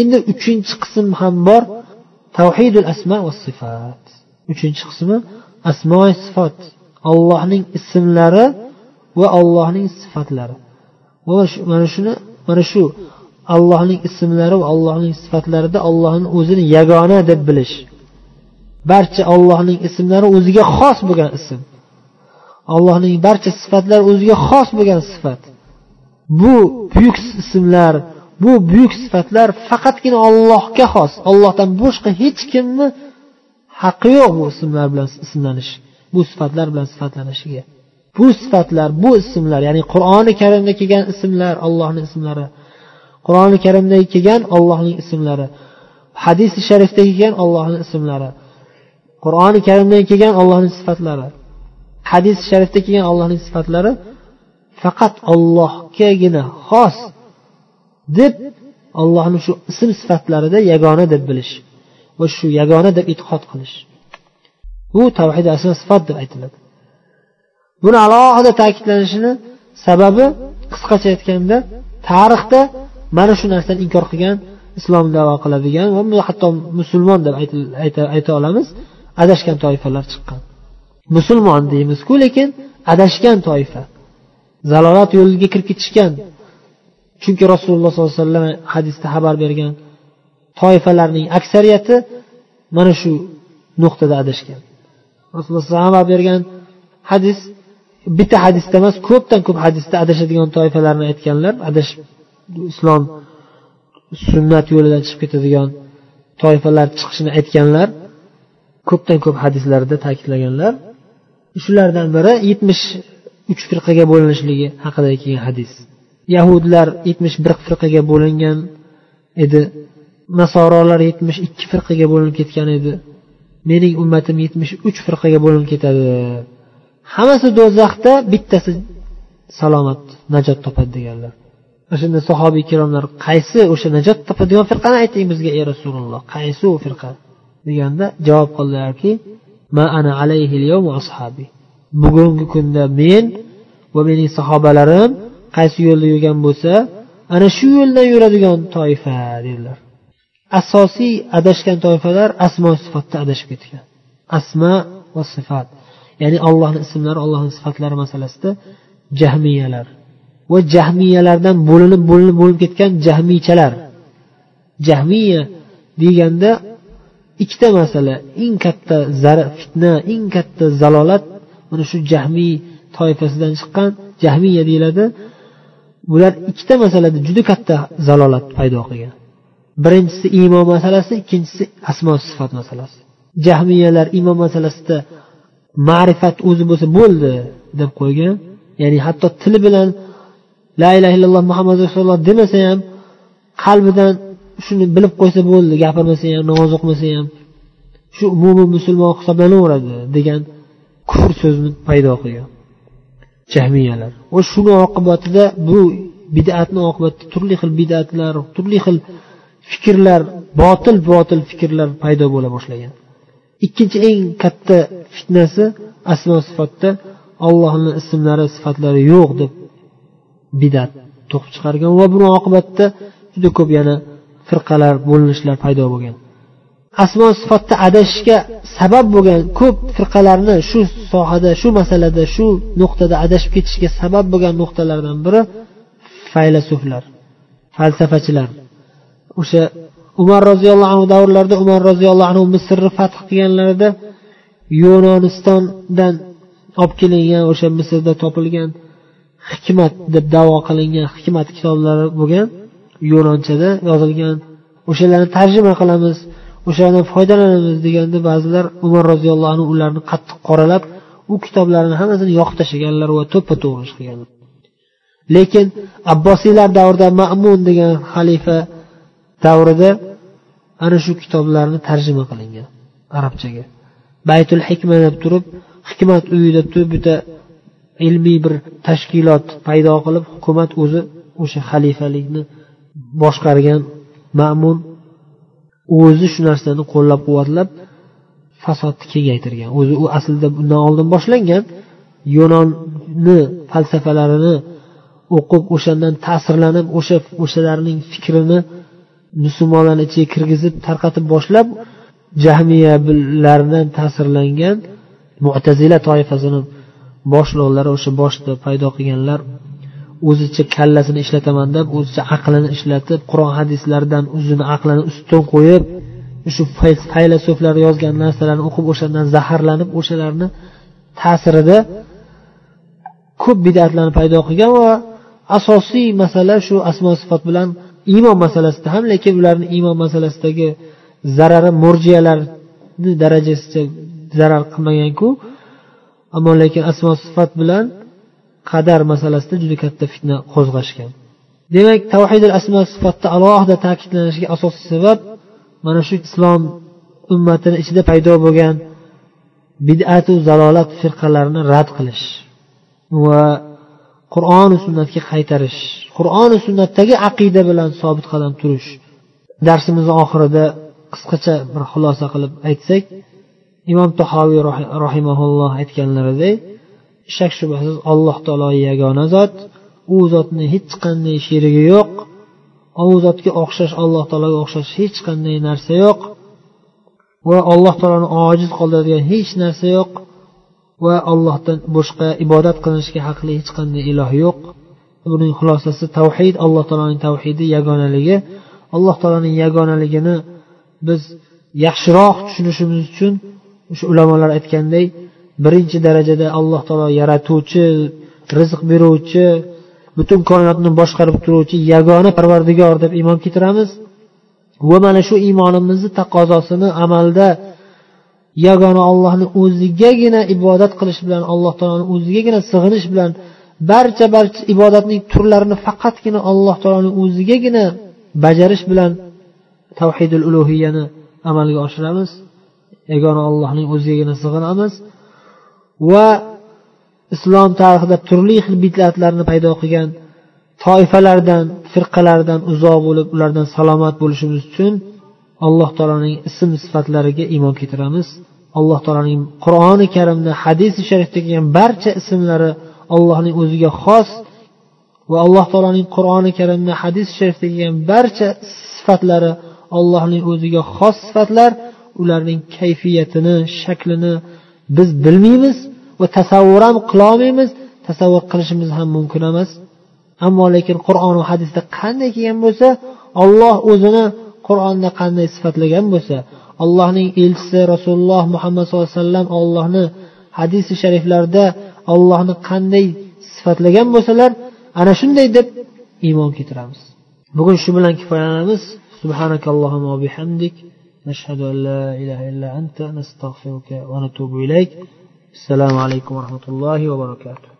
endi uchinchi qism ham bor. Tavhidul asma va sifat. Uchinchi qismi asmo sifat. Allohning ismlari va allohning sifatlari. Va mana shuni mana shu allohning ismlari va allohning sifatlarida allohni o'zini yagona deb bilish. Barcha allohning ismlari o'ziga xos bo'lgan ism. Allohning barcha sifatlari o'ziga xos bo'lgan sifat. Bu buyuk ismlar bu buyuk sifatlar faqatgina ollohga xos. Ollohdan boshqa hech kimni haqqi yo'q bu ismlar bilan ismlanish bu sifatlar bilan sifatlanishiga. Bu sifatlar bu ismlar ya'ni qur'oni karimda kelgan ismlar allohni ismlari. Qur'oni karimda kelgan ollohning ismlari. Hadisi sharifda kelgan ollohni ismlari. Qur'oni karimdan kelgan ollohning sifatlari. Hadis sharifda kelgan allohning sifatlari faqat ollohgagina xos. Deb allohni shu ism sifatlarida yagona deb bilish va shu yagona deb e'tiqod qilish. Bu tavhid asl sifat deb aytiladi. Buni alohida ta'kidlanishini sababi qisqacha aytganda tarixda mana shu narsani inkor qilgan islom davo qiladigan va hatto musulmon deb ayta olamiz adashgan toifalar chiqqan. Musulmon deymizku lekin adashgan toifa zalolat yo'liga kirib ketishgan chunki rasululloh sollallohu alayhi vasallam hadisda xabar bergan toifalarning aksariyati mana shu nuqtada adashgan. Rasululloh xabar bergan hadis bitta hadisda emas ko'pdan ko'p hadisda adashadigan toifalarni aytganlar adashib islom sunnat yo'lidan chiqib ketadigan toifalar chiqishini aytganlar ko'pdan ko'p hadislarda ta'kidlaganlar. Shulardan biri yetmish uch firqaga bo'linishligi haqida kelgan hadis. Yahudlar yetmish bir firqaga bo'lingan edi. Nasorolar yetmish ikki firqaga bo'linib ketgan edi. Mening ummatim yetmish uch firqaga bo'linib ketadi. Hammasi do'zaxda bittasi salomat najot topadi deganlar. O'shanda sahobiy ikromlar qaysi o'sha najot topadigan firqani ayting bizga ey rasululloh qaysi u firqa? deganda javob qildilarki ma ana alayhi ashabi. Bugungi kunda men va mening sahobalarim qaysi yo'lda yurgan bo'lsa ana shu yo'ldan yuradigan toifa dedilar. Asosiy adashgan toifalar asmo sifatda adashib ketgan. Asma va sifat ya'ni allohni ismlari allohni sifatlari masalasida jahmiyalar va jahmiyalardan bo'linib bo'linib bo'linib ketgan jahmiychalar jahmiya deganda ikkita masala eng katta zar fitna eng katta zalolat mana shu jahmiy toifasidan chiqqan jahmiya deyiladi. Bular ikkita masalada juda katta zalolat paydo qilgan. Birinchisi iymon masalasi ikkinchisi asmo sifat masalasi. Jahmiyalar iymon masalasida ma'rifat o'zi bo'lsa bo'ldi deb qo'ygan ya'ni hatto tili bilan la ilaha illalloh muhammad rasululloh demasa ham qalbidan shuni bilib qo'ysa bo'ldi gapirmasa ham namoz o'qimasa ham shu umumiy musulmon hisoblanaveradi degan kufr so'zini paydo qilgan. Jahmiyalar va shuni oqibatida bu bidatni oqibatida turli xil bidatlar turli xil fikrlar botil botil fikrlar paydo bo'la boshlagan. Ikkinchi eng katta fitnasi asmo sifatda allohni ismlari sifatlari yo'q deb bidat to'qib chiqargan va buni oqibatida juda ko'p yana firqalar bo'linishlar paydo bo'lgan. Asmo sifatda adashishga sabab bo'lgan ko'p firqalarni shu sohada shu masalada shu nuqtada adashib ketishga sabab bo'lgan nuqtalardan biri faylasuflar falsafachilar. O'sha umar roziyallohu anhu davrlarida umar roziyallohu anhu misrni fath qilganlarida yunonistondan olib kelingan o'sha misrda topilgan hikmat deb davo qilingan hikmat kitoblari bo'lgan yunonchada yozilgan. O'shalarni tarjima qilamiz. O'shalardan foydalanamiz deganda ba'zilar umar roziyallohu anhu ularni qattiq qoralab u kitoblarni hammasini yoqib tashlaganlar va to'ppa to'g'ri qilganlar lekin abbosiylar davrida ma'mun degan xalifa davrida ana shu kitoblarni tarjima qilingan arabchaga. Baytul hikma deb turib hikmat uyi deb turib bitta ilmiy bir tashkilot paydo qilib hukumat o'zi o'sha xalifalikni boshqargan ma'mun o'zi shu narsani qo'llab quvvatlab fasodni kengaytirgan. O'zi u aslida bundan oldin boshlangan yunonni falsafalarini o'qib o'shandan ta'sirlanib o'sha o'shalarning fikrini musulmonlarni ichiga kirgizib tarqatib boshlab jahmiyalardan ta'sirlangan mutazila toifasini boshliqlari o'sha boshda paydo qilganlar o'zicha kallasini ishlataman deb o'zicha aqlini ishlatib qur'on hadislardan o'zini aqlini ustun qo'yib shu faylasuflar yozgan narsalarni o'qib o'shandan zaharlanib o'shalarni ta'sirida ko'p bidatlarni paydo qilgan va asosiy masala shu asmo sifat bilan iymon masalasida ham lekin ularni iymon masalasidagi zarari murjiyalarni darajasicha zarar qilmaganku. Ammo lekin asmo sifat bilan qadar masalasida juda katta fitna qo'zg'ashgan. Demak tavhidil asmo sifatda alohida ta'kidlanishiga asosiy sabab mana shu islom ummatini ichida paydo bo'lgan bidatu zalolat firqalarini rad qilish va qur'oni sunnatga qaytarish qur'oni sunnatdagi aqida bilan sobit qadam turish darsimizni oxirida qisqacha bir xulosa qilib aytsak imom tahoviy rahimaulloh aytganlaridek shak shubhasiz alloh taolo yagona zot. U zotni hech qanday sherigi yo'q. U zotga o'xshash alloh taologa o'xshash hech qanday narsa yo'q. Va alloh taoloni ojiz qoldiradigan hech narsa yo'q. Va allohdan boshqa ibodat qilinishga haqli hech qanday iloh yo'q. Buning xulosasi tavhid alloh taoloning tavhidi yagonaligi. Alloh taoloning yagonaligini biz yaxshiroq tushunishimiz uchun o'sha ulamolar aytganday birinchi darajada alloh taolo yaratuvchi rizq beruvchi butun koinotni boshqarib turuvchi yagona parvardigor deb iymon keltiramiz. Va mana shu iymonimizni taqozosini amalda yagona ollohni o'zigagina ibodat qilish bilan alloh taoloni o'zigagina sig'inish bilan barcha barcha ibodatning turlarini faqatgina alloh taoloni o'zigagina bajarish bilan tavhidul ulug'iyani amalga oshiramiz. Yagona ollohning o'zigagina sig'inamiz. Va islom tarixida turli xil bidlatlarni paydo qilgan toifalardan firqalardan uzoq bo'lib ulardan salomat bo'lishimiz uchun alloh taoloning ism sifatlariga iymon keltiramiz. Alloh taoloning qur'oni karimda hadisi sharifda kelgan barcha ismlari allohning o'ziga xos va alloh taoloning qur'oni karimda hadis sharifda kelgan barcha sifatlari allohning o'ziga xos sifatlar ularning kayfiyatini shaklini biz bilmaymiz va tasavvur ham qilolmaymiz. Tasavvur qilishimiz ham mumkin emas. Ammo lekin qur'onu hadisda qanday kelgan bo'lsa olloh o'zini qur'onda qanday sifatlagan bo'lsa allohning elchisi rasululloh muhammad sallallohu alayhi vasallam ollohni hadisi shariflarida ollohni qanday sifatlagan bo'lsalar ana shunday deb iymon keltiramiz. Bugun shu bilan kifoyalanamiz. Subhanakallohumma bihamdik. نشهد أن لا إله إلا أنت نستغفرك ونتوب إليك. السلام عليكم ورحمة الله وبركاته.